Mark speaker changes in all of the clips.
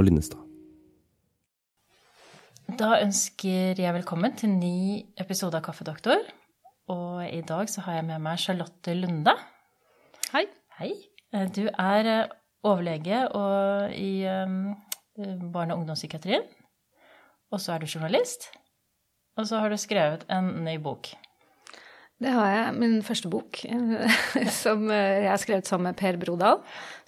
Speaker 1: Og Linnestad.
Speaker 2: Da ønsker jeg velkommen til ny episode av Kaffedoktor. Og i dag så har jeg med meg Charlotte Lunde.
Speaker 3: Hei.
Speaker 2: Hei. Du er eh, overlege og i um, barne- og ungdomspsykiatrien. Og så er du journalist. Og så har du skrevet en ny bok.
Speaker 3: Det har jeg. Min første bok, som eh, jeg har skrevet sammen med Per Brodal.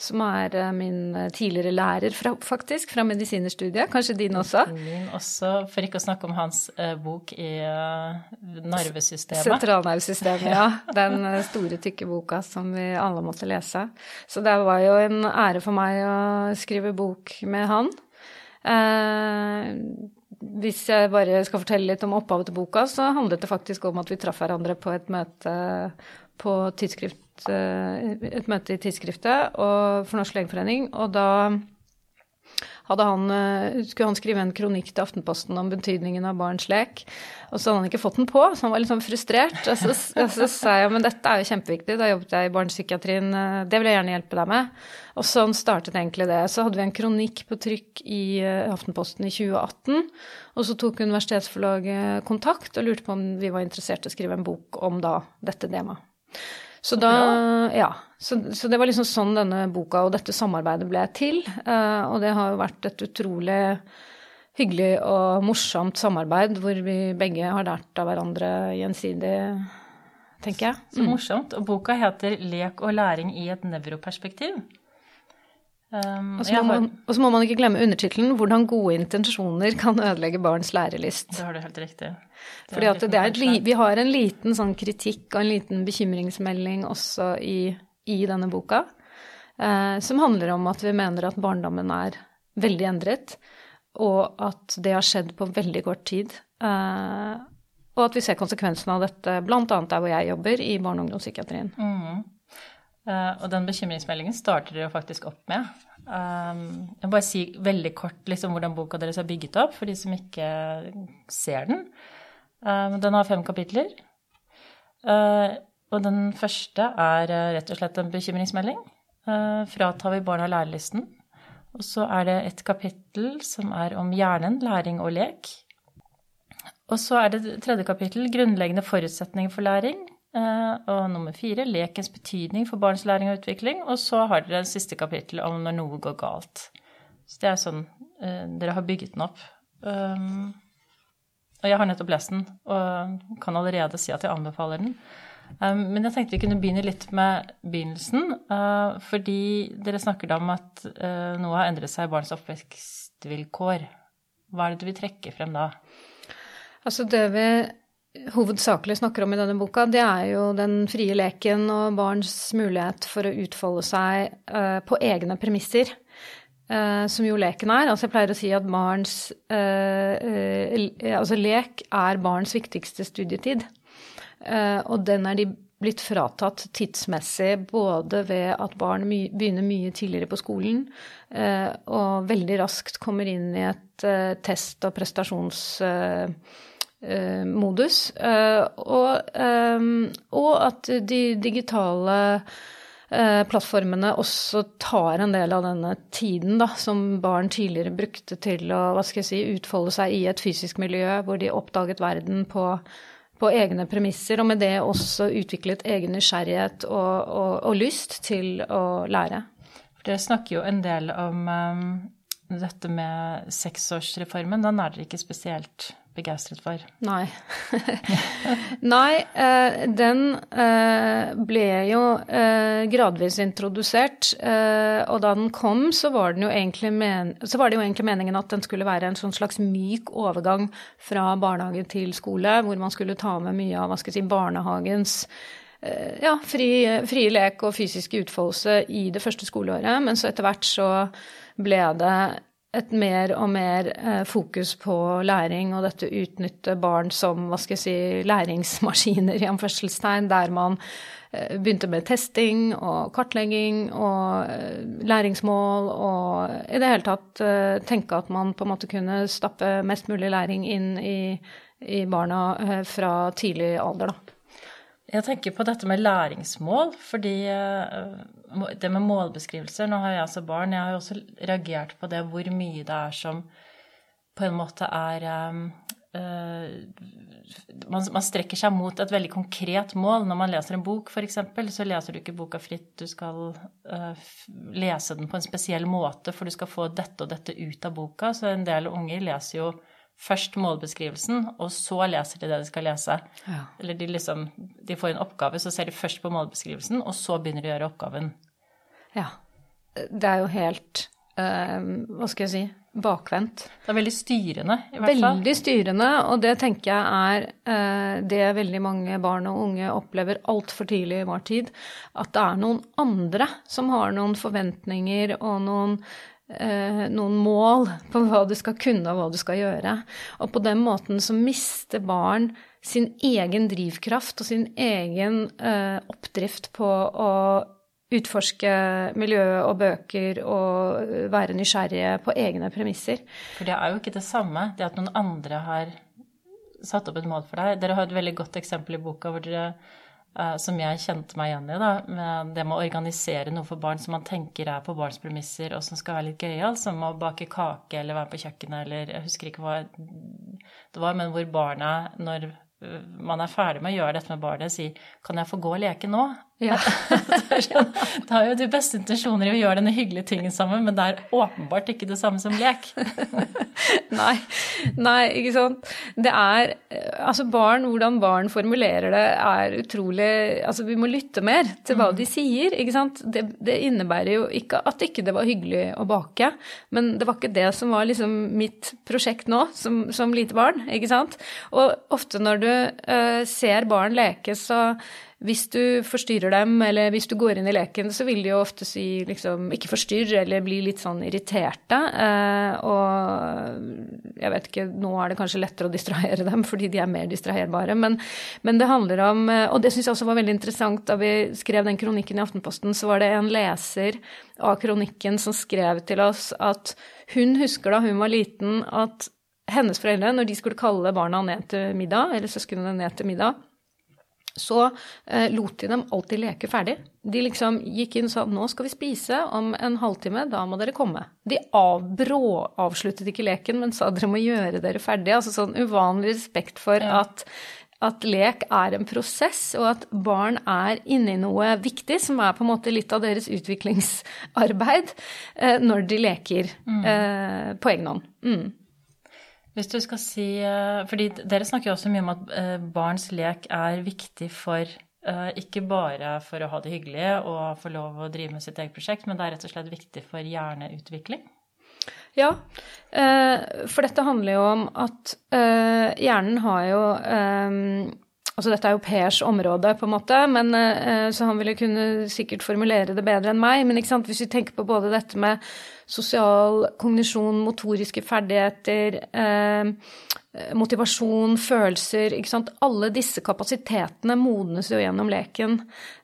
Speaker 3: Som er eh, min eh, tidligere lærer, fra, faktisk, fra medisinerstudiet. Kanskje din også?
Speaker 2: Min også, for ikke å snakke om hans eh, bok i narvesystemet. nervesystemet.
Speaker 3: Sentralnervesystemet, ja. Den eh, store, tykke boka som vi alle måtte lese. Så det var jo en ære for meg å skrive bok med han. Eh, hvis jeg bare skal fortelle litt om opphavet til boka, så handlet det faktisk om at vi traff hverandre på et møte på tidsskrift, eh, et møte i tidsskriftet for Norsk Legeforening, og da han, eh, skulle han skrive en kronikk til Aftenposten om betydningen av barns lek. Og så hadde han ikke fått den på, så han var litt sånn frustrert. Og så, og så sa jeg men dette er jo kjempeviktig, da jobbet jeg i barnepsykiatrien, eh, det vil jeg gjerne hjelpe deg med. Og sånn startet egentlig det. Så hadde vi en kronikk på trykk i eh, Aftenposten i 2018. Og så tok universitetsforlaget kontakt og lurte på om vi var interessert i å skrive en bok om da dette temaet. Så da, ja, så, så det var liksom sånn denne boka og dette samarbeidet ble til. eh, og det har jo vært et utrolig hyggelig og morsomt samarbeid hvor vi begge har lært av hverandre gjensidig, tenker jeg.
Speaker 2: Så morsomt. Og boka heter 'Lek og læring i et nevroperspektiv'. Um,
Speaker 3: Og så må,
Speaker 2: har-
Speaker 3: må man ikke glemme undertittelen 'Hvordan gode intensjoner kan ødelegge barns lærelyst'.
Speaker 2: Det har du helt riktig.
Speaker 3: Fordi at det er et, vi har en liten sånn kritikk og en liten bekymringsmelding også i, i denne boka, eh, som handler om at vi mener at barndommen er veldig endret, og at det har skjedd på veldig kort tid. Eh, og at vi ser konsekvensene av dette bl.a. der hvor jeg jobber, i barne- og ungdomspsykiatrien.
Speaker 2: Mhm. Eh, og den bekymringsmeldingen starter dere faktisk opp med. Um, jeg må bare si veldig kort liksom, hvordan boka deres er bygget opp, for de som ikke ser den. Um, den har fem kapitler. Uh, og den første er uh, rett og slett en bekymringsmelding. Uh, fratar vi barna lærelysten. Og så er det et kapittel som er om hjernen, læring og lek. Og så er det tredje kapittel, grunnleggende forutsetninger for læring. Eh, og nummer fire, lekens betydning for barns læring og utvikling. Og så har dere det siste kapittel om når noe går galt. Så det er sånn eh, dere har bygget den opp. Um, og jeg har nettopp lest den, og kan allerede si at jeg anbefaler den. Men jeg tenkte vi kunne begynne litt med begynnelsen, eh, fordi dere snakker da om at eh, noe har endret seg i barns oppvekstvilkår. Hva er det du vil trekke frem da?
Speaker 3: Altså det vi hovedsakelig snakker om i denne boka, det er jo den frie leken og barns mulighet for å utfolde seg eh, på egne premisser. eh, som jo leken er. Altså jeg pleier å si at barns eh, Altså lek er barns viktigste studietid. Og den er de blitt fratatt tidsmessig både ved at barn my begynner mye tidligere på skolen og veldig raskt kommer inn i et test- og prestasjonsmodus. Eh, modus, eh, og, eh, og at de digitale plattformene også tar en del av denne tiden da, som barn tidligere brukte til å hva skal jeg si, utfolde seg i et fysisk miljø hvor de oppdaget verden på, på egne premisser, og med det også utviklet egen nysgjerrighet og, og, og lyst til å lære.
Speaker 2: Dere snakker jo en del om um, dette med seksårsreformen. Den er dere ikke spesielt begeistret for.
Speaker 3: Nei. Nei, eh, den eh, ble jo eh, gradvis introdusert, og da den kom, så var, den jo egentlig det jo egentlig meningen at den skulle være en sånn slags myk overgang fra barnehage til skole, hvor man skulle ta med mye av hva skal jeg si, barnehagens eh, ja, fri, fri lek og fysiske utfoldelse i det første skoleåret, men så etter hvert så ble det et mer og mer eh, fokus på læring og dette utnytte barn som hva skal jeg si, læringsmaskiner, i anførselstegn, der man eh, begynte med testing og kartlegging og eh, læringsmål og i det hele tatt tenke at man på en måte kunne stappe mest mulig læring inn i, i barna fra tidlig alder, da.
Speaker 2: Jeg tenker på dette med læringsmål, fordi uh, det med målbeskrivelser Nå har jeg altså barn, jeg har også reagert på det hvor mye det er som på en måte er um, uh, man, man, strekker seg mot et veldig konkret mål. Når man leser en bok, f.eks., så leser du ikke boka fritt. Du skal uh, lese den på en spesiell måte, for du skal få dette og dette ut av boka. Så en del unger leser jo først målbeskrivelsen, og så leser de det de skal lese. Ja. Eller de liksom De får en oppgave, så ser de først på målbeskrivelsen, og så begynner de å gjøre oppgaven.
Speaker 3: Ja. Det er jo helt uh, Hva skal jeg si bakvendt.
Speaker 2: Det er veldig styrende, i hvert
Speaker 3: fall. Veldig styrende, og det tenker jeg er uh, det veldig mange barn og unge opplever altfor tidlig i vår tid. At det er noen andre som har noen forventninger og noen noen mål på hva du skal kunne og hva du skal gjøre. Og på den måten så mister barn sin egen drivkraft og sin egen eh, oppdrift på å utforske miljø og bøker og være nysgjerrige på egne premisser.
Speaker 2: For det er jo ikke det samme, det at noen andre har satt opp et mål for deg. Dere har et veldig godt eksempel i boka hvor dere som jeg kjente meg igjen i. da, med Det med å organisere noe for barn som man tenker er på barns premisser, og som skal være litt gøyal, som å bake kake eller være på kjøkkenet eller Jeg husker ikke hva det var, men hvor barna, når man er ferdig med å gjøre dette med barnet, sier 'Kan jeg få gå og leke nå?' Ja. Sånn, det har jo de beste intensjoner i å gjøre denne hyggelige tingen sammen, men det er åpenbart ikke det samme som lek.
Speaker 3: nei, nei, ikke sant. Det er Altså, barn, hvordan barn formulerer det, er utrolig Altså, vi må lytte mer til hva mm. de sier, ikke sant. Det, det, innebærer jo ikke at ikke det var hyggelig å bake, men det var ikke det som var liksom mitt prosjekt nå, som, som lite barn, ikke sant. Og ofte når du uh, ser barn leke, så hvis du forstyrrer dem, eller hvis du går inn i leken, så vil de jo ofte si liksom ikke forstyrr, eller bli litt sånn irriterte. Eh, og jeg vet ikke, nå er det kanskje lettere å distrahere dem fordi de er mer distraherbare, men, men det handler om eh, Og det syns jeg også var veldig interessant da vi skrev den kronikken i Aftenposten, så var det en leser av kronikken som skrev til oss at hun husker da hun var liten at hennes foreldre, når de skulle kalle barna ned til middag, eller søsknene ned til middag, så eh, lot de dem alltid leke ferdig. De liksom gikk inn og sa nå skal vi spise om en halvtime, da må dere komme. De avbrå avsluttet ikke leken, men sa dere må gjøre dere ferdig. Altså sånn uvanlig respekt for ja. at, at lek er en prosess, og at barn er inne i noe viktig, som er på en måte litt av deres utviklingsarbeid, eh, når de leker mm. eh, på egen hånd. Mm.
Speaker 2: Hvis du skal si eh, fordi dere snakker jo også mye om at eh, barns lek er viktig for eh, ikke bare for å ha det hyggelig og få lov å drive med sitt eget prosjekt, men det er rett og slett viktig for hjerneutvikling?
Speaker 3: Ja, for dette handler jo om at hjernen har jo Altså dette er jo Pers område, på en måte, men, så han ville kunne sikkert formulere det bedre enn meg. Men hvis vi tenker på både dette med sosial kognisjon, motoriske ferdigheter, eh, motivasjon, følelser ikke sant? Alle disse kapasitetene modnes jo gjennom leken.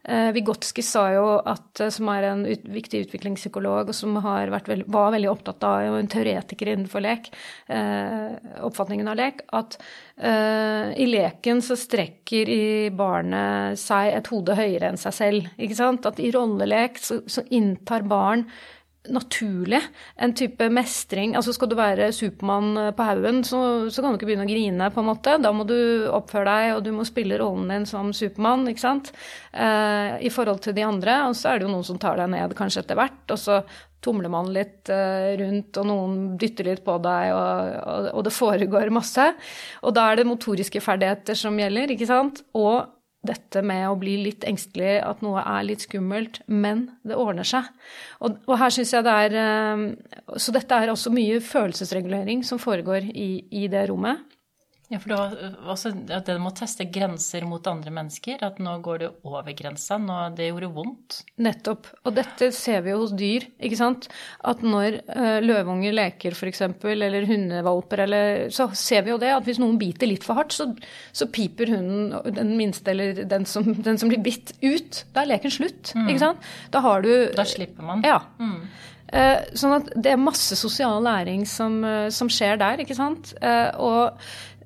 Speaker 3: Eh, Vygotsky sa jo at, eh, som er en viktig utviklingspsykolog, og som veld, var veldig opptatt av, en teoretiker innenfor lek, oppfatningen av lek, at i leken så strekker i barnet seg et hode høyere enn seg selv. Ikke sant? At i rollelek så, så inntar barn naturlig. En type mestring. Altså skal du være Supermann eh, på haugen, så, så, kan du ikke begynne å grine, på en måte. Da må du oppføre deg, og du må spille rollen din som Supermann, ikke sant. Eh, I forhold til de andre. Og så er det jo noen som tar deg ned kanskje etter hvert, og så tumler man litt eh, rundt, og noen dytter litt på deg, og, og, og det foregår masse. Og da er det motoriske ferdigheter som gjelder, ikke sant. Og dette med å bli litt engstelig, at noe er litt skummelt, men det ordner seg. Og, og her syns jeg det er eh, Så dette er også mye følelsesregulering som foregår i, i det rommet.
Speaker 2: Ja, for det var også at det med å teste grenser mot andre mennesker, at nå går du over grensa, nå det gjorde vondt.
Speaker 3: Nettopp. Og dette ser vi jo hos dyr, ikke sant. At når løvunger løveunger leker f.eks., eller hundevalper, eller Så ser vi jo det, at hvis noen biter litt for hardt, så, så piper hunden, den minste eller den som, den som, blir bitt, ut. Da er leken slutt, mm. ikke sant. Da har du
Speaker 2: Da slipper man.
Speaker 3: Ja. Mm. Uh, sånn at det er masse sosial læring som, som skjer der, ikke sant. og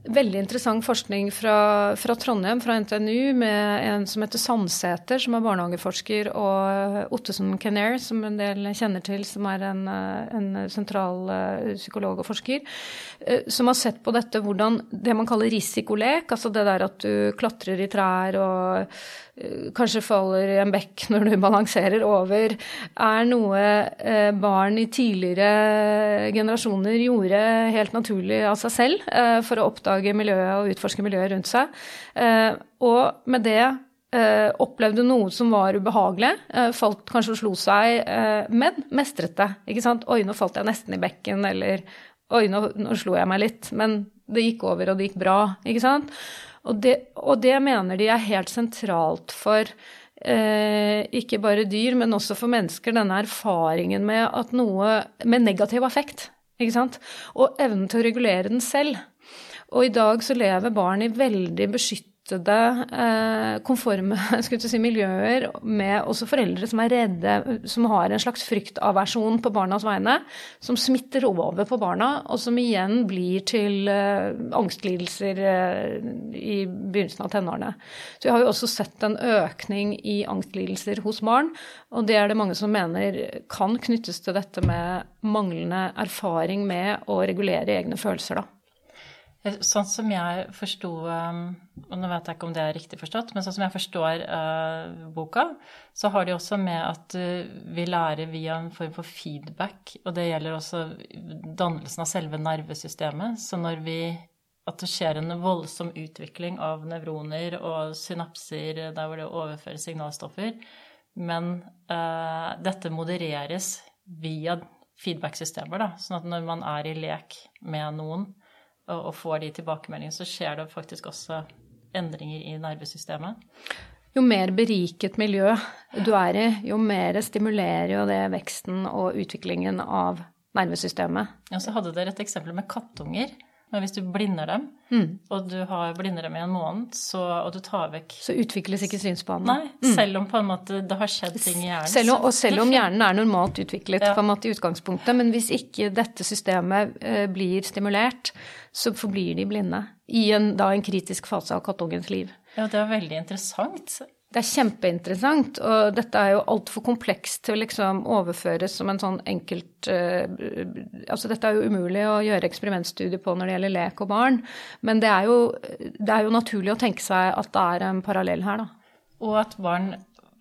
Speaker 3: veldig interessant forskning fra, fra, Trondheim, fra NTNU, med en som heter Sandsæter, som er barnehageforsker, og Ottesen Kenner, som en del kjenner til, som er en, en sentral uh, psykolog og forsker, uh, som har sett på dette hvordan det man kaller risikolek, altså det der at du klatrer i trær og kanskje faller i en bekk når du balanserer over, er noe barn i tidligere generasjoner gjorde helt naturlig av seg selv for å oppdage miljøet og utforske miljøet rundt seg. Eh, og med det eh, opplevde noe som var ubehagelig, eh, falt kanskje og slo seg, men mestret det. Ikke sant? Oi, nå falt jeg nesten i bekken, eller oi, nå, nå slo jeg meg litt. Men det gikk over, og det gikk bra. Ikke sant? Og det, og det mener de er helt sentralt for Eh, ikke bare dyr, men også for mennesker, denne erfaringen med at noe med negativ affekt. Ikke sant? Og evnen til å regulere den selv. Og i dag så lever barn i veldig beskyttede, eh, konforme si, miljøer med også foreldre som er redde, som har en slags fryktaversjon på barnas vegne, som smitter over på barna, og som igjen blir til eh, angstlidelser eh, i begynnelsen av tenårene. Så vi har jo også sett en økning i angstlidelser hos barn, og det er det mange som mener kan knyttes til dette med manglende erfaring med å regulere egne følelser, da.
Speaker 2: Sånn som jeg forsto um, Og nå vet jeg ikke om det er riktig forstått, men sånn som jeg forstår uh, boka, så har de også med at uh, vi lærer via en form for feedback. Og det gjelder også dannelsen av selve nervesystemet. Så når vi At det skjer en voldsom utvikling av nevroner og synapser der hvor det overføres signalstoffer, men uh, dette modereres via feedback-systemer, da. Sånn at når man er i lek med noen, og, får de tilbakemeldingene, så skjer det faktisk også endringer i nervesystemet.
Speaker 3: Jo mer beriket miljø du er i, jo mer stimulerer jo det veksten og utviklingen av nervesystemet.
Speaker 2: Ja, så hadde dere et eksempel med kattunger. Men hvis du blinder dem, mm. og du har blinder dem i en måned, så, og du tar vekk
Speaker 3: Så utvikles ikke synsbanen.
Speaker 2: Nei, mm. selv om på en måte det har skjedd ting i hjernen.
Speaker 3: Selv om, og selv om hjernen er normalt utviklet ja. på en måte i utgangspunktet, men hvis ikke dette systemet eh, blir stimulert, så forblir de blinde i en, da en kritisk fase av kattungens liv.
Speaker 2: Ja, det er veldig interessant.
Speaker 3: Det er kjempeinteressant, og dette er jo altfor komplekst til å liksom overføres som en sånn enkelt uh, Altså dette er jo umulig å gjøre eksperimentstudier på når det gjelder lek og barn, men det er, jo, det er jo naturlig å tenke seg at det er en parallell her, da.
Speaker 2: Og at barn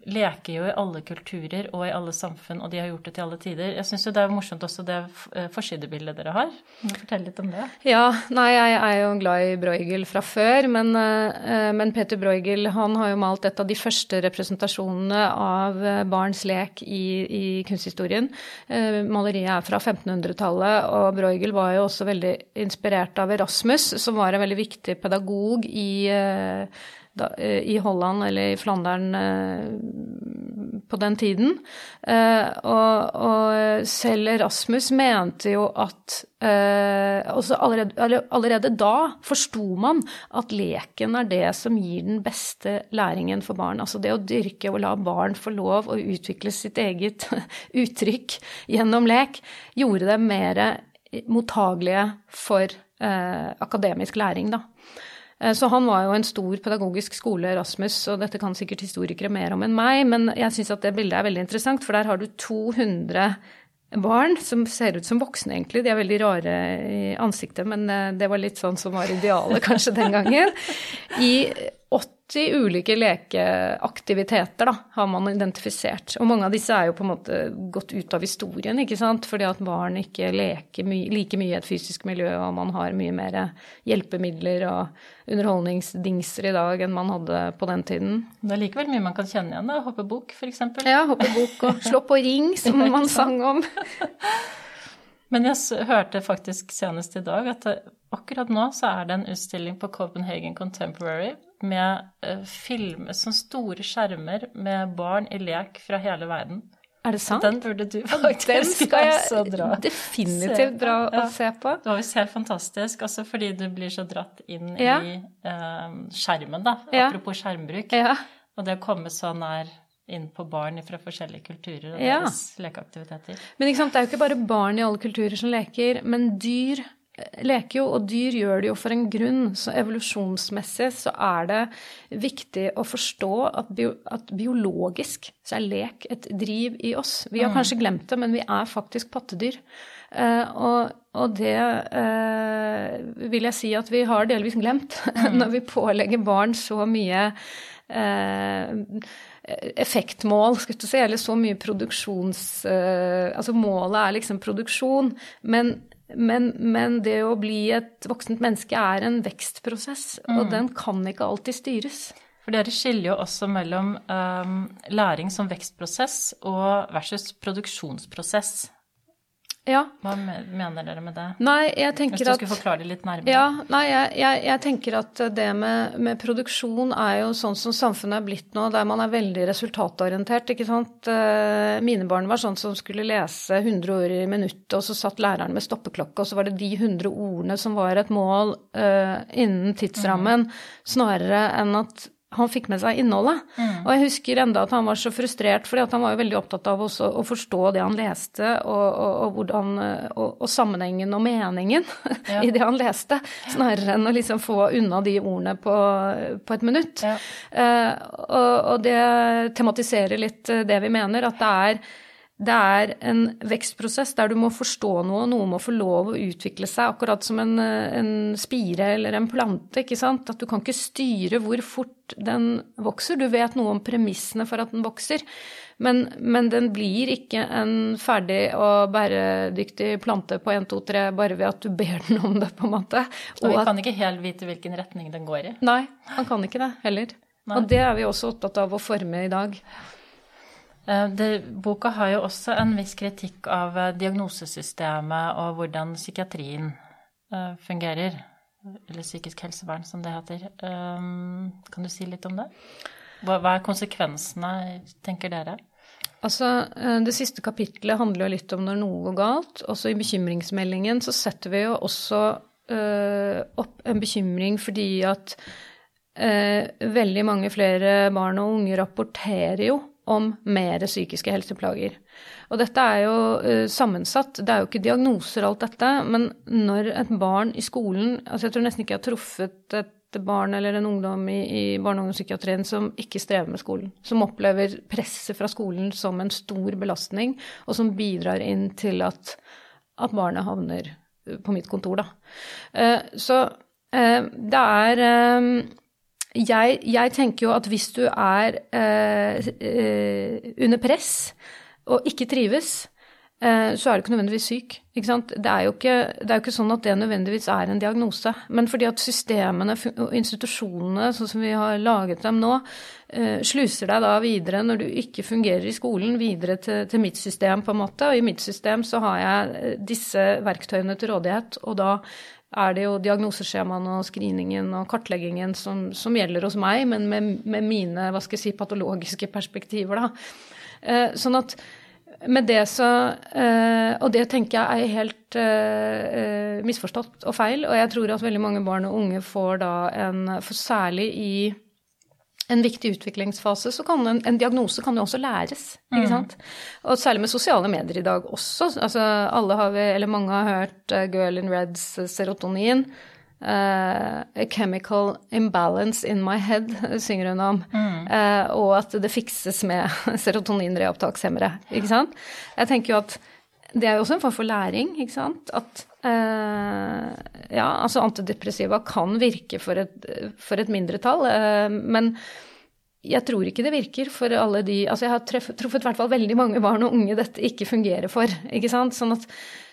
Speaker 2: leker jo i alle kulturer og i alle samfunn, og de har gjort det til alle tider. Jeg syns jo det er morsomt også det eh, forsidebildet dere har. Kan du fortelle litt om det?
Speaker 3: Ja, nei, jeg er jo glad i Bruegel fra før, men, eh, men, Peter Bruegel han har jo malt et av de første representasjonene av eh, barns lek i, i kunsthistorien. Maleriet er fra 1500-tallet, og Bruegel var jo også veldig inspirert av Erasmus, som var en veldig viktig pedagog i da, eh, i Holland eller i Flandern eh, på den tiden. Eh, og, og, selv Erasmus mente jo at allerede, allerede, da forsto man at leken er det som gir den beste læringen for barn. Altså det å dyrke og la barn få lov å utvikle sitt eget uttrykk gjennom lek, gjorde dem mer mottagelige for akademisk læring, da. Eh, så han var jo en stor pedagogisk skole, Rasmus, og dette kan sikkert historikere mer om enn meg, men jeg syns at det bildet er veldig interessant, for der har du 200 barn som ser ut som voksne, egentlig. De er veldig rare i ansiktet, men eh, det var litt sånn som var idealet kanskje den gangen. I 80 ulike lekeaktiviteter da, har man identifisert. Og mange av disse er jo på en måte gått ut av historien, ikke sant. Fordi at barn ikke leker my like mye i et fysisk miljø, og man har mye mer hjelpemidler og underholdningsdingser i dag enn man hadde på den tiden.
Speaker 2: Det er likevel mye man kan kjenne igjen, da. Hoppe bok, f.eks.
Speaker 3: Ja, hoppe bok og slå på ring, som man sang om.
Speaker 2: Men jeg hørte faktisk senest i dag at akkurat nå så er det en utstilling på Copenhagen Contemporary med uh, filmer som store skjermer med barn i lek fra hele verden.
Speaker 3: Er det sant?
Speaker 2: Den burde du faktisk
Speaker 3: Den skal jeg definitivt dra og se på.
Speaker 2: Det var visst helt fantastisk, også fordi du blir så dratt inn ja. i uh, skjermen, da. Ja. Apropos skjermbruk. Ja. Og det å komme så nær inn på barn fra forskjellige kulturer og deres lekeaktiviteter.
Speaker 3: Men det er jo ikke bare barn i alle kulturer som leker, men dyr leker jo, og dyr gjør det jo for en grunn. Så evolusjonsmessig så er det viktig å forstå at, bio, at biologisk så er lek et driv i oss. Vi har mm. kanskje glemt det, men vi er faktisk pattedyr. Uh, og, og, det uh, vil jeg si at vi har delvis glemt mm. når vi pålegger barn så mye uh, effektmål, skal du si, eller så mye produksjons... altså målet er liksom produksjon, men men, men, det å bli et voksent menneske er en vekstprosess, mm. og den kan ikke alltid styres.
Speaker 2: For dere skiller jo også mellom um, læring som vekstprosess og versus produksjonsprosess.
Speaker 3: Ja.
Speaker 2: Hva mener dere med det?
Speaker 3: Nei, jeg tenker
Speaker 2: Hvis du skulle forklare det litt nærmere.
Speaker 3: Ja, nei, jeg, jeg, jeg tenker at det med, med, produksjon er jo sånn som samfunnet er blitt nå, der man er veldig resultatorientert. ikke sant? Eh, mine barn var sånn som skulle lese 100 ord i minuttet, og så satt læreren med stoppeklokke, og så var det de 100 ordene som var et mål uh, innen tidsrammen, mm. snarere enn at han fikk med seg innholdet. Mm. Og jeg husker enda at han var så frustrert, fordi han var jo veldig opptatt av også å forstå det han leste, og, og, og, hvordan, og, sammenhengen og meningen ja. i det han leste, snarere enn å liksom få unna de ordene på, på et minutt. Ja. Uh, og, det tematiserer litt det vi mener, at det er det er en vekstprosess der du må forstå noe, noe må få lov å utvikle seg, akkurat som en, en, spire eller en plante. ikke sant? At du kan ikke styre hvor fort den vokser. Du vet noe om premissene for at den vokser, men, men den blir ikke en ferdig og bæredyktig plante på 1, 2, 3 bare ved at du ber den om det, på en måte.
Speaker 2: Og, og vi kan ikke helt vite hvilken retning den går i?
Speaker 3: Nei, han kan ikke det heller. Nei. Og det er vi også opptatt av å forme i dag.
Speaker 2: Eh, det, boka har jo også en viss kritikk av eh, diagnosesystemet og hvordan psykiatrien uh, fungerer. Eller psykisk helsevern, som det heter. Kan du si litt om det? Hva, hva, er konsekvensene, tenker dere?
Speaker 3: Altså, Det siste kapitlet handler jo litt om når noe går galt. Også i bekymringsmeldingen så setter vi jo også opp en bekymring fordi at veldig mange flere barn og unge rapporterer jo om mer psykiske helseplager. Og dette er jo uh, sammensatt. Det er jo ikke diagnoser alt dette, men når et barn i skolen altså Jeg tror nesten ikke jeg har truffet et barn eller en ungdom i, i barne- og ungdomspsykiatrien som ikke strever med skolen. Som opplever presset fra skolen som en stor belastning, og som bidrar inn til at, at barnet havner på mitt kontor, da. Uh, så uh, det er jeg, jeg, tenker jo at hvis du er eh, eh, under press og ikke trives, eh, så er du ikke nødvendigvis syk. Ikke det, er ikke, det, er jo ikke, sånn at det nødvendigvis er en diagnose. Men fordi at systemene og institusjonene, sånn som vi har laget dem nå, eh, sluser deg da videre når du ikke fungerer i skolen, videre til, til mitt system, på en måte. Og i mitt system så har jeg eh, disse verktøyene til rådighet, og da er det jo diagnoseskjemaene og screeningen og kartleggingen som, som, gjelder hos meg, men med, med, mine hva skal jeg si, patologiske perspektiver. da. Eh, sånn at med det så eh, Og det tenker jeg er helt eh, misforstått og feil. Og jeg tror at veldig mange barn og unge får da en For særlig i en viktig utviklingsfase, så kan en, en diagnose kan jo også læres. ikke mm. Og særlig med sosiale medier i dag også. Altså, alle har vi, eller mange har hørt uh, Girl in Reds uh, serotonin. Uh, a chemical imbalance in my head, synger hun om. Mm. Og at det fikses med serotoninreopptakshemmere. Ikke sant? Jeg tenker jo at det er jo også en form for læring, ikke sant. At eh, ja, altså antidepressiva kan virke for et, for et mindretall, men jeg tror ikke det virker for alle de Altså jeg har truffet i hvert fall veldig mange barn og unge dette ikke fungerer for, ikke sant. Sånn at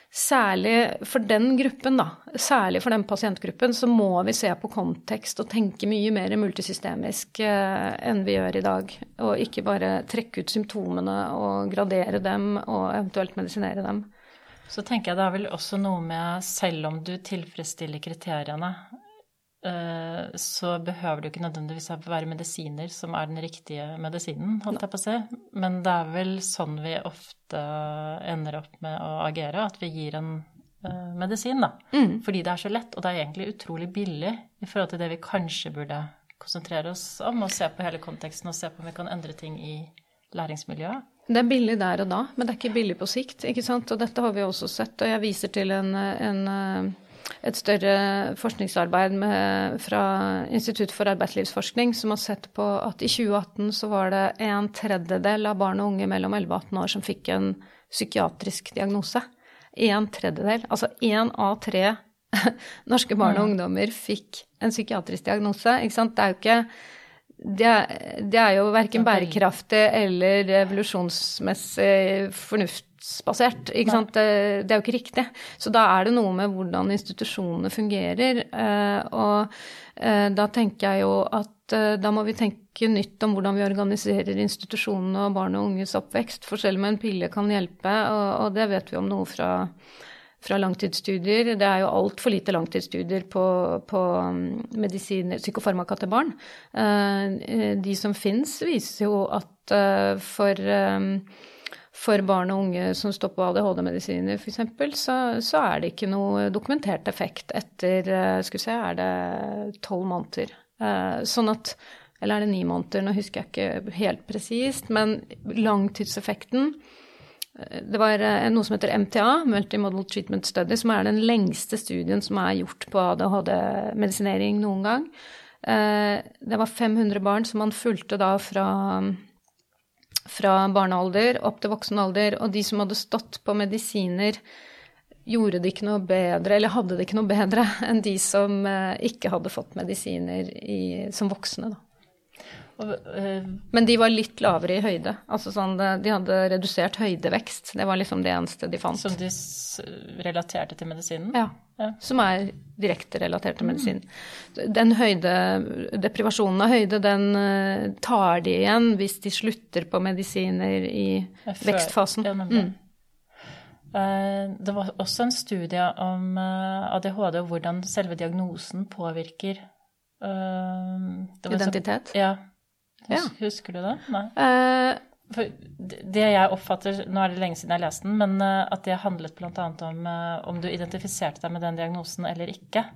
Speaker 3: Særlig for den gruppen, da, særlig for den pasientgruppen, så må vi se på kontekst og tenke mye mer multisystemisk eh, enn vi gjør i dag. Og ikke bare trekke ut symptomene og gradere dem og eventuelt medisinere dem.
Speaker 2: Så tenker jeg det er vel også noe med, selv om du tilfredsstiller kriteriene, så behøver det jo ikke nødvendigvis være medisiner som er den riktige medisinen, holdt jeg på å si. Men det er vel sånn vi ofte ender opp med å agere, at vi gir en uh, medisin, da. Mm. Fordi det er så lett, og det er egentlig utrolig billig i forhold til det vi kanskje burde konsentrere oss om, og se på hele konteksten og se på om vi kan endre ting i læringsmiljøet.
Speaker 3: Det er billig der og da, men det er ikke billig på sikt, ikke sant. Og dette har vi også sett, og jeg viser til en, en et større forskningsarbeid med, fra Institutt for arbeidslivsforskning som har sett på at i 2018 så var det en tredjedel av barn og unge mellom 11 og 18 år som fikk en psykiatrisk diagnose. En tredjedel. Altså én av tre norske barn og mm. ungdommer fikk en psykiatrisk diagnose. Ikke sant? Det er jo ikke det er, det er jo verken bærekraftig eller evolusjonsmessig fornuftsbasert. Ikke sant? Det, det, er jo ikke riktig. Så da er det noe med hvordan institusjonene fungerer. Eh, og eh, da tenker jeg jo at eh, da må vi tenke nytt om hvordan vi organiserer institusjonene og barn og unges oppvekst. For selv om en pille kan hjelpe, og det vet vi om noe fra fra langtidsstudier. Det er jo altfor lite langtidsstudier på, på um, medisiner, psykofarmaka til barn. De som fins, viser jo at for, for barn og unge som står på ADHD-medisiner f.eks., så, så er det ikke noe dokumentert effekt etter eh, skal vi se, er det tolv måneder. Sånn at Eller er det ni måneder? Nå husker jeg ikke helt presist. Men langtidseffekten det var eh, noe som heter MTA, Multimodal Treatment Study, som er den lengste studien som er gjort på ADHD-medisinering noen gang. Eh, det var 500 barn som man fulgte da fra, fra barnealder opp til voksen alder, og de som hadde stått på medisiner, gjorde det ikke noe bedre, eller hadde det ikke noe bedre enn de som eh, ikke hadde fått medisiner i, som voksne, da. Eh, Men de var litt lavere i høyde. Altså sånn, de hadde redusert høydevekst. Det var liksom det eneste de fant.
Speaker 2: Som de relaterte til medisinen?
Speaker 3: Ja. ja. Som er direkte relatert til medisinen. Den høyde, deprivasjonen av høyde, den eh, tar de igjen hvis de slutter på medisiner i vekstfasen. Ja, mm.
Speaker 2: Eh, det var også en studie om ADHD og hvordan selve diagnosen påvirker
Speaker 3: Identitet?
Speaker 2: Så, ja. Ja. Husker du det? Nei. Uh, For det jeg oppfatter, Nå er det lenge siden jeg leste den, men eh, at det handlet bl.a. om uh, om du identifiserte deg med den diagnosen eller ikke.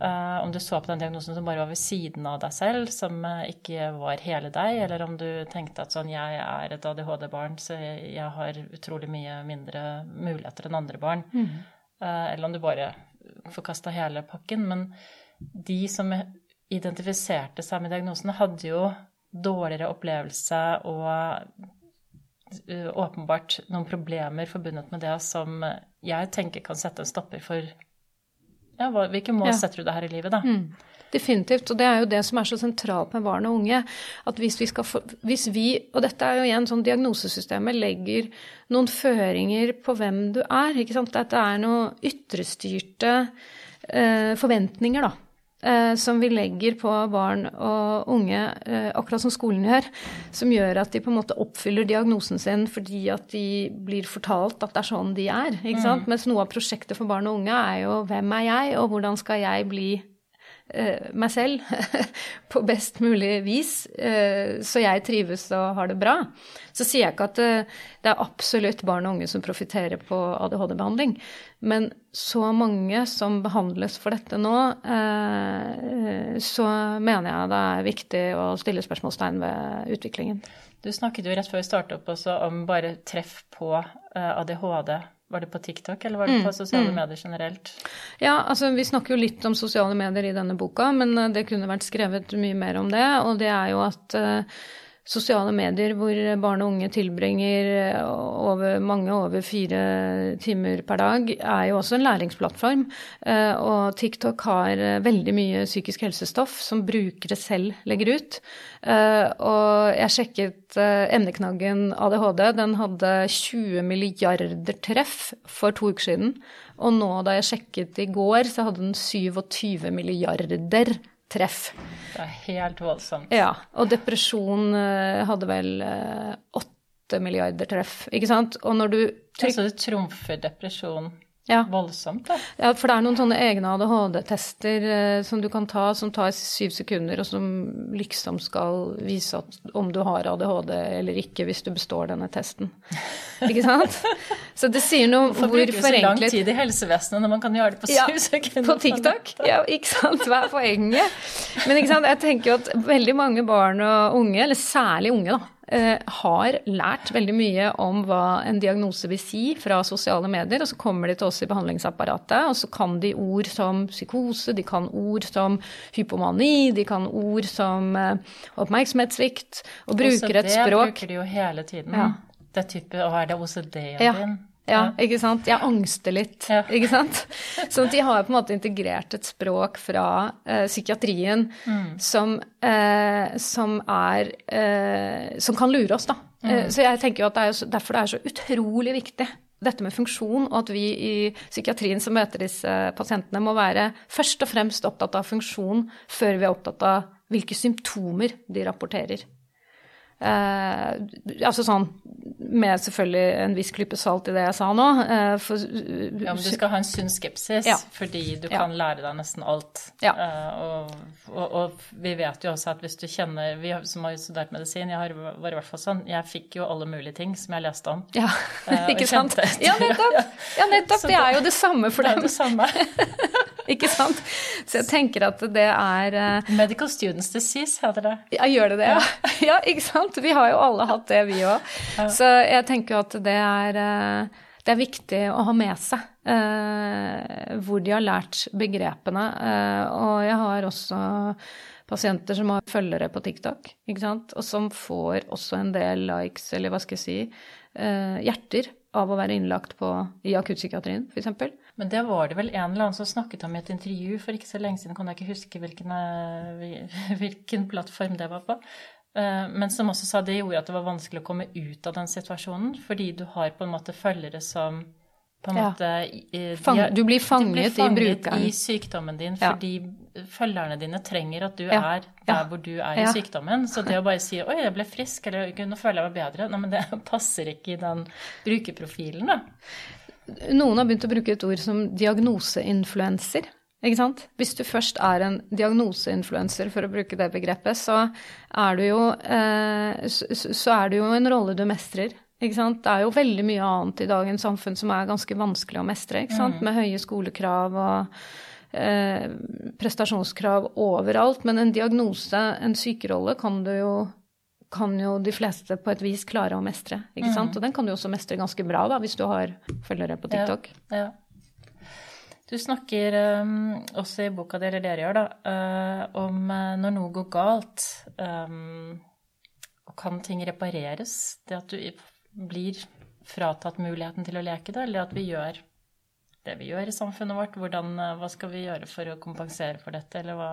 Speaker 2: Uh, om du så på den diagnosen som bare var ved siden av deg selv, som ikke var hele deg, eller om du tenkte at sånn Jeg er et ADHD-barn, så jeg, har utrolig mye mindre muligheter enn andre barn. Mm. eller om du bare forkasta hele pakken. Men de som identifiserte seg med diagnosen, hadde jo dårligere opplevelse og uh, åpenbart noen problemer forbundet med det som jeg tenker kan sette en stopper for ja, hvilke mål ja. setter du deg her i livet, da? Mm.
Speaker 3: Definitivt. Og det er jo det som er så sentralt med barn og unge. At hvis vi skal få, hvis vi, og dette er jo igjen sånn diagnosesystemet legger noen føringer på hvem du er. ikke sant? Dette er noen ytrestyrte eh, forventninger, da. Eh, som vi legger på barn og unge, eh, akkurat som skolen gjør, som gjør at de på en måte oppfyller diagnosen sin fordi at de blir fortalt at det er sånn de er. ikke sant? Mm. Mens noe av prosjektet for barn og unge er jo hvem er jeg, og hvordan skal jeg bli meg selv på best mulig vis, eh, så jeg trives og har det bra. Så sier jeg ikke at eh, det er absolutt barn og unge som profitterer på ADHD-behandling. Men så mange som behandles for dette nå, så mener jeg det er viktig å stille spørsmålstegn ved utviklingen.
Speaker 2: Du snakket jo rett før vi startet opp også om bare treff på ADHD var det på TikTok, eller var det på mm, sosiale mm. medier generelt?
Speaker 3: Ja, altså vi snakker jo litt om sosiale medier i denne boka, men eh, det kunne vært skrevet mye mer om det. Og det er jo at uh, sosiale medier hvor barn og unge tilbringer over, mange over fire timer per dag, er jo også en læringsplattform. Eh, og TikTok har eh, veldig mye psykisk helsestoff som brukere selv legger ut. Eh, og jeg sjekket emneknaggen ADHD. Den hadde 20 milliarder treff for to uker siden. Og nå da jeg sjekket i går, så hadde den 27 milliarder treff treff.
Speaker 2: Det er helt voldsomt.
Speaker 3: Ja. Og depresjon eh, hadde vel eh, åtte milliarder treff, ikke sant. Og når du
Speaker 2: trykker Så det trumfer depresjon ja. Voldsomt, da.
Speaker 3: Ja, for det er noen sånne egne ADHD-tester eh, som du kan ta, som tar syv sekunder, og som liksom skal vise at, om du har ADHD eller ikke, hvis du består denne testen. Ikke sant? Så det sier noe
Speaker 2: Hvorfor hvor forenklet Hvorfor bruker vi så lang tid i helsevesenet når man kan gjøre det på syv ja, sekunder?
Speaker 3: På TikTok. Ja, ikke sant. Hva er poenget? Men ikke sant, jeg tenker jo at veldig mange barn og unge, eller særlig unge, da, har lært veldig mye om hva en diagnose vil si fra sosiale medier, og så kommer de til oss i behandlingsapparatet, og så kan de ord som psykose, de kan ord som hypomani, de kan ord som eh, oppmerksomhetssvikt, og bruker et språk
Speaker 2: Det bruker de jo hele tiden.
Speaker 3: Ja.
Speaker 2: Det er type Å, er det OCD-en
Speaker 3: Ja.
Speaker 2: din?
Speaker 3: Ja, ikke sant. Jeg angster litt,
Speaker 2: Ja.
Speaker 3: ikke sant. Sånn at de har på en måte integrert et språk fra uh, psykiatrien som, uh, som er uh, Som kan lure oss, da. Eh, så jeg tenker jo at det er så, derfor det er så utrolig viktig. Dette med funksjon, og at vi i psykiatrien som møter disse pasientene, må være først og fremst opptatt av funksjon før vi er opptatt av hvilke symptomer de rapporterer. Altså sånn med selvfølgelig en viss klype salt i det jeg sa nå. eh, for,
Speaker 2: Ja, men du skal ha en sunn skepsis,
Speaker 3: Ja.
Speaker 2: fordi du
Speaker 3: Ja.
Speaker 2: kan lære deg nesten alt.
Speaker 3: Ja.
Speaker 2: Eh, og, og, og vi vet jo også at hvis du kjenner Vi som har studert medisin, jeg har, var i hvert fall sånn, jeg fikk jo alle mulige ting som jeg leste om.
Speaker 3: Ja,
Speaker 2: Eh,
Speaker 3: ikke sant? Ja, nettopp. Ja, nettopp. Det er jo det samme for dem.
Speaker 2: Det er det samme.
Speaker 3: Ikke sant? Så jeg tenker at det er uh...
Speaker 2: Medical students disease heter det.
Speaker 3: Ja, gjør det det? Ja. ja, ikke sant? Vi har jo alle hatt det, vi òg. Så jeg tenker at det er, eh, det er viktig å ha med seg eh, hvor de har lært begrepene. Eh, og jeg har også pasienter som har følgere på TikTok, og som får også en del likes, eller hva skal jeg si, eh, hjerter av å være innlagt på, i akuttpsykiatrien, f.eks.
Speaker 2: Men det var det vel en eller annen som snakket om i et intervju for ikke så lenge siden, kan jeg ikke huske hvilken, eh, hvilken plattform det var på. Eh, Men som også sa det gjorde at det var vanskelig å komme ut av den situasjonen, fordi du har på en måte følgere som på en
Speaker 3: Ja.
Speaker 2: måte i-
Speaker 3: Fang-
Speaker 2: de er-
Speaker 3: du blir fanget i
Speaker 2: du blir
Speaker 3: brukeren.
Speaker 2: i sykdommen din
Speaker 3: Ja.
Speaker 2: fordi følgerne dine trenger at du
Speaker 3: Ja.
Speaker 2: er der hvor du er i sykdommen. Så det å bare si 'oi, jeg ble frisk', eller nå føler jeg meg bedre', nei, men det passer ikke i den brukerprofilen, da.
Speaker 3: Noen har begynt å bruke et ord som diagnoseinfluenser. Ikke sant? Hvis du først er en diagnoseinfluenser, for å bruke det begrepet, så er du jo, eh, så, er det jo en rolle du mestrer. Ikke sant? Det er jo veldig mye annet i dagens samfunn som er ganske vanskelig å mestre. Ikke sant? Med høye skolekrav og eh, prestasjonskrav overalt. Men en diagnose, en sykerolle, kan du jo kan jo de fleste på et vis klare å mestre. ikke sant? Og den kan du også mestre ganske bra da, hvis du har følgere på TikTok.
Speaker 2: Ja, ja. Du snakker um, også i boka di, eller dere gjør, da, uh, om uh, når noe går galt. Um, og kan ting repareres? Det at du blir fratatt muligheten til å leke da, eller at vi gjør det vi gjør i samfunnet vårt. Hvordan, uh, hva skal vi gjøre for å kompensere for dette, eller hva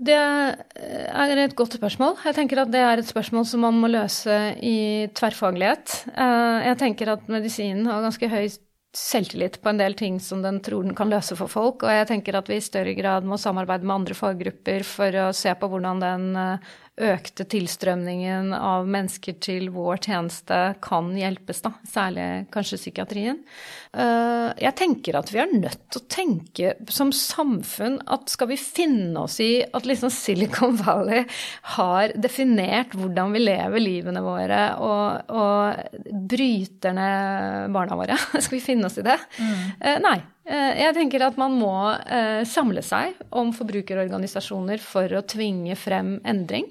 Speaker 3: Det er et godt spørsmål. Jeg tenker at det er et spørsmål som man må løse i tverrfaglighet. Eh, Jeg tenker at medisinen har ganske høy selvtillit på en del ting som den tror den kan løse for folk, og jeg tenker at vi i større grad må samarbeide med andre faggrupper for å se på hvordan den eh, økte tilstrømningen av mennesker til vår tjeneste kan hjelpes, da. Særlig kanskje psykiatrien. Eh, Jeg tenker at vi er nødt til å tenke som samfunn at skal vi finne oss i at liksom Silicon Valley har definert hvordan vi lever livene våre og, og bryter ned barna våre, skal vi finne oss i det? Mm. Nei. Eh, Jeg tenker at man må eh, samle seg om forbrukerorganisasjoner for å tvinge frem endring.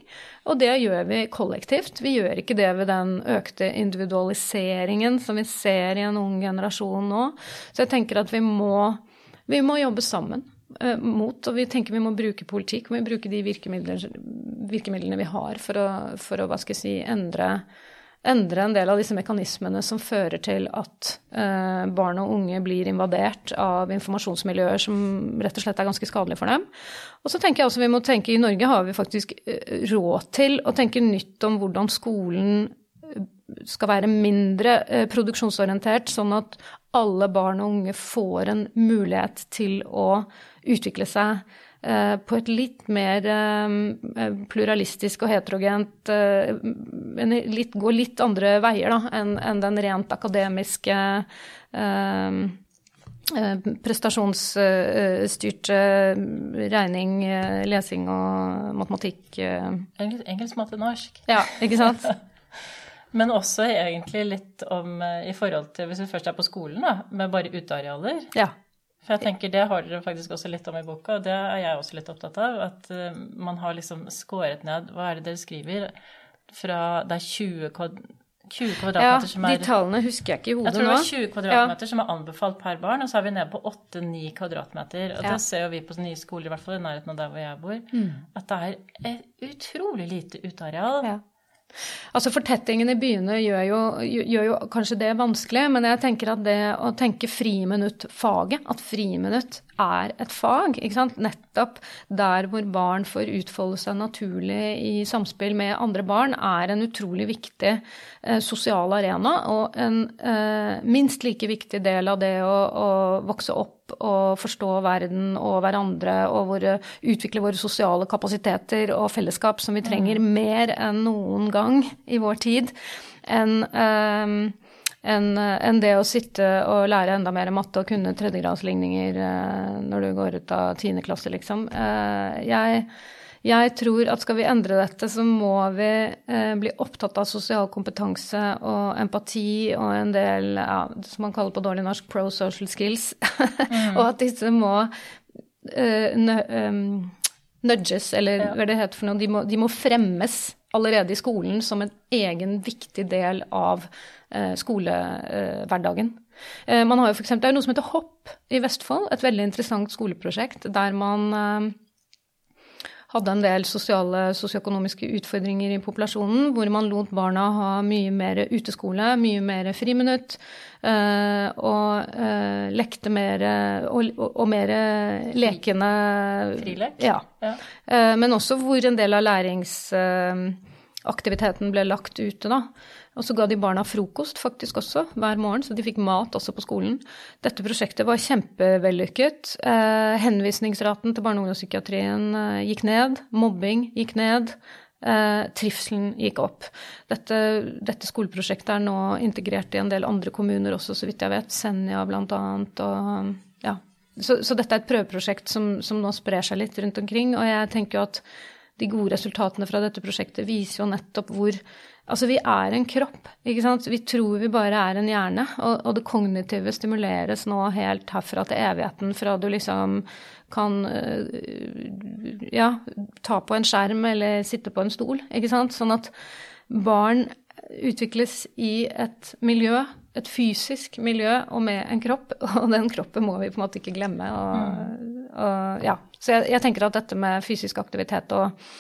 Speaker 3: Og det gjør vi kollektivt. Vi gjør ikke det ved den økte individualiseringen som vi ser i en ung generasjon nå. Så jeg tenker at vi må, vi må jobbe sammen eh, mot, og vi tenker vi må bruke politikk, vi må bruke de virkemidlene vi har for å, for å hva skal jeg si, endre endre en del av disse mekanismene som fører til at eh, barn og unge blir invadert av informasjonsmiljøer som rett og slett er ganske skadelige for dem. Og så tenker jeg også vi må tenke, I Norge har vi faktisk eh, råd til å tenke nytt om hvordan skolen eh, skal være mindre eh, produksjonsorientert, sånn at alle barn og unge får en mulighet til å utvikle seg på et litt mer eh, pluralistisk og heterogent eh, litt, Gå litt andre veier da, enn enn den rent akademiske eh, eh, prestasjonsstyrte regning, eh, lesing og matematikk. eh.
Speaker 2: Engelsk, engelsk matte, norsk.
Speaker 3: Ja, ikke sant?
Speaker 2: Men også egentlig litt om eh, i forhold til, hvis vi først er på skolen, da, med bare utearealer.
Speaker 3: Ja.
Speaker 2: For jeg tenker Det har dere faktisk også litt om i boka, og det er jeg også litt opptatt av. At uh, man har liksom skåret ned Hva er det dere skriver? fra Det er 20, kvad, 20
Speaker 3: Ja,
Speaker 2: som er Ja, de
Speaker 3: tallene husker jeg ikke i hodet nå.
Speaker 2: jeg tror det var 20 kvadratmeter som er anbefalt per barn, og så er vi nede på 8-9 kvadratmeter. Og
Speaker 3: Ja.
Speaker 2: det ser jo vi på nye skoler, i hvert fall i nærheten av der hvor jeg bor, at det er et utrolig lite uteareal.
Speaker 3: Ja. Altså Fortettingen i byene gjør jo, gjør jo kanskje det vanskelig, men jeg tenker at det å tenke friminutt-faget, at friminutt er et fag, nettopp der hvor barn får utfolde seg naturlig i samspill med andre barn, er en utrolig viktig eh, sosial arena, og en eh, minst like viktig del av det å, å vokse opp og forstå verden og hverandre og våre, utvikle våre sosiale kapasiteter og fellesskap som vi trenger mer enn noen gang i vår tid, enn um, enn en det å sitte og lære enda mer matte og kunne tredjegradsligninger eh, når du går ut av tiende klasse, liksom. Eh, jeg, jeg tror at skal vi endre dette, så må vi eh, bli opptatt av sosial kompetanse og empati og en del, ja, som man kaller på dårlig norsk, pro-social skills. og at disse må eh, nø, um, nudges, eller hva det heter for noe. De må, de må fremmes allerede i skolen som en egen viktig del av eh, skolehverdagen. Eh, man har jo eksempel, det er noe som heter Hopp i Vestfold, et veldig interessant skoleprosjekt der man eh, hadde en del sosiale, sosioøkonomiske utfordringer i populasjonen, hvor man lot barna ha mye mer uteskole, mye mer friminutt, eh, og eh, lekte mer og, og, mer lekende
Speaker 2: Frilek?
Speaker 3: Ja.
Speaker 2: Ja.
Speaker 3: Eh, men også hvor en del av læringsaktiviteten ble lagt ute, da. Og så ga de barna frokost faktisk også hver morgen, så de fikk mat også på skolen. Dette prosjektet var kjempevellykket. Eh, henvisningsraten til barne- og ungdomspsykiatrien eh, gikk ned. Mobbing gikk ned. Eh, trivselen gikk opp. Dette, dette skoleprosjektet er nå integrert i en del andre kommuner også, så vidt jeg vet. Senja blant annet. Og, ja. så, så dette er et prøveprosjekt som, som nå sprer seg litt rundt omkring. Og jeg tenker jo at de gode resultatene fra dette prosjektet viser jo nettopp hvor Altså, vi er en kropp, ikke sant. Vi tror vi bare er en hjerne. Og, og det kognitive stimuleres nå helt herfra til evigheten, fra du liksom kan øh, ja, ta på en skjerm eller sitte på en stol, ikke sant. Sånn at barn utvikles i et miljø, et fysisk miljø og med en kropp, og den kroppen må vi på en måte ikke glemme. Og, og, ja. Så jeg, jeg tenker at dette med fysisk aktivitet og,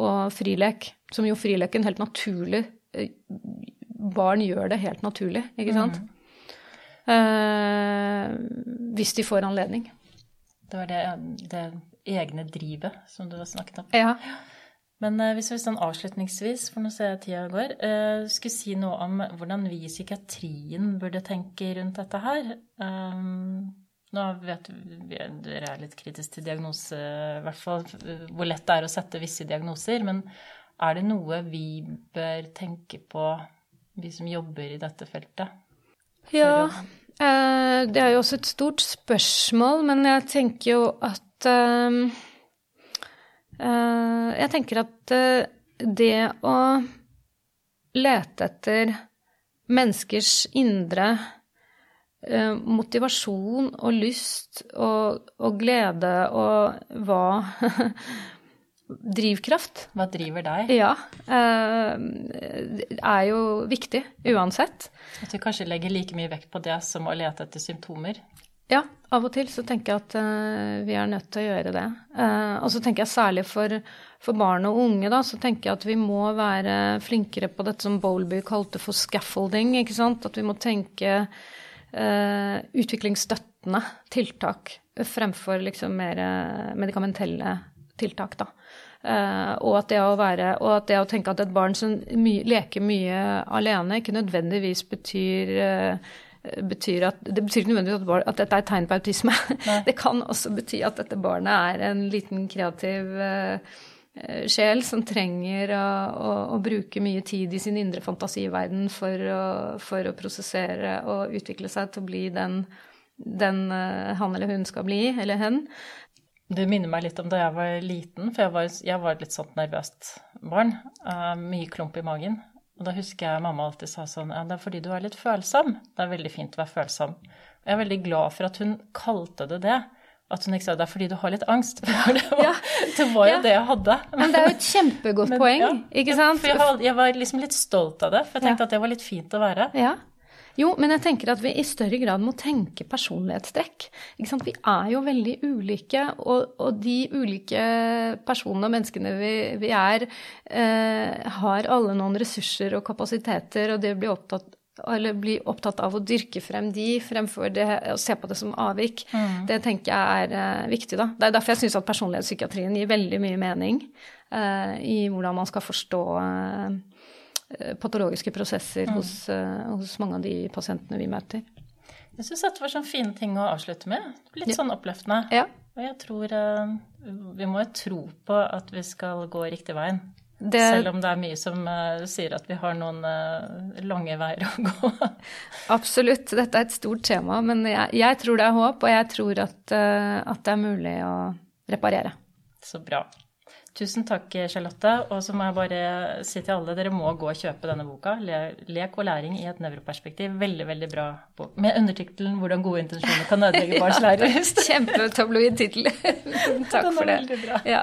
Speaker 3: og frilek, som jo frileken helt naturlig eh, Barn gjør det helt naturlig, ikke sant? Eh, hvis de får anledning.
Speaker 2: Det var det, det egne drivet som du har snakket om.
Speaker 3: Ja.
Speaker 2: Men eh, hvis vi sånn avslutningsvis, for nå ser jeg tida går, eh, skulle si noe om hvordan vi i psykiatrien burde tenke rundt dette her. Um, nå vet vi dere er litt kritisk til diagnose, i hvert fall hvor lett det er å sette visse diagnoser. Men er det noe vi bør tenke på, vi som jobber i dette feltet?
Speaker 3: Ja, eh, det er jo også et stort spørsmål, men jeg tenker jo at eh, eh, Jeg tenker at eh, det å lete etter menneskers indre eh, motivasjon og lyst og, og glede og hva Drivkraft
Speaker 2: Hva driver deg?
Speaker 3: ja, eh, er jo viktig uansett.
Speaker 2: At du kanskje legger like mye vekt på det som å lete etter symptomer?
Speaker 3: Ja, av og til så tenker jeg at uh, vi er nødt til å gjøre det. Uh, og så tenker jeg særlig for, for barn og unge, da, så tenker jeg at vi må være flinkere på dette som Bowlby kalte for scaffolding, ikke sant. At vi må tenke uh, utviklingsstøttende tiltak fremfor liksom mer medikamentelle tiltak, da. Uh, og, at være, og at det å tenke at et barn som my, leker mye alene, ikke nødvendigvis betyr eh, betyr at, det betyr ikke nødvendigvis at, at dette er et tegn på autisme. Det kan også bety at dette barnet er en liten kreativ eh, sjel som trenger å, å, å, bruke mye tid i sin indre fantasiverden for å, for å prosessere og utvikle seg til å bli den, den eh, han eller hun skal bli, eller hen.
Speaker 2: Det minner meg litt om da jeg var liten, for jeg var, jeg var et litt sånt nervøst barn. Uh, mye klump i magen. Og da husker jeg mamma alltid sa sånn ja, det er fordi du er litt følsom. Det er veldig fint å være følsom. Og jeg er veldig glad for at hun kalte det det. at hun ikke sa det er fordi du har litt angst. For det var, ja. det, var jo ja. det jeg hadde.
Speaker 3: Men det er jo et kjempegodt Men, poeng, ja. ikke sant?
Speaker 2: For jeg, jeg, var liksom litt stolt av det, for jeg tenkte at det var litt fint å være.
Speaker 3: Ja. Jo, men jeg tenker at vi i større grad må tenke personlighetstrekk. Vi er jo veldig ulike, og, og de ulike personene og menneskene vi, vi er, eh, har alle noen ressurser og kapasiteter, og det blir opptatt eller bli opptatt av å dyrke frem de fremfor det, å se på det som avvik. Mm. Det tenker jeg er uh, viktig. da. Det er derfor jeg syns at personlighetspsykiatrien gir veldig mye mening uh, i hvordan man skal forstå uh, patologiske prosesser mm. hos, hos, mange av de pasientene vi møter.
Speaker 2: Jeg syns dette var sånne fine ting å avslutte med. Litt sånn oppløftende.
Speaker 3: Ja.
Speaker 2: Og jeg tror vi må jo tro på at vi skal gå riktig veien. Det... Selv om det er mye som uh, sier at vi har noen uh, lange veier å gå.
Speaker 3: Absolutt. Dette er et stort tema. Men jeg, jeg tror det er håp, og jeg tror at, uh, at, det er mulig å reparere.
Speaker 2: Så bra. Tusen takk, Charlotte. Og så må jeg bare si til alle, dere må gå og kjøpe denne boka. 'Lek og læring i et nevroperspektiv'. Veldig, veldig bra bok. Med undertittelen 'Hvordan gode intensjoner kan ødelegge barns lærelyst'.
Speaker 3: Kjempetabloid tittel. takk for det.
Speaker 2: Veldig bra.
Speaker 3: Ja.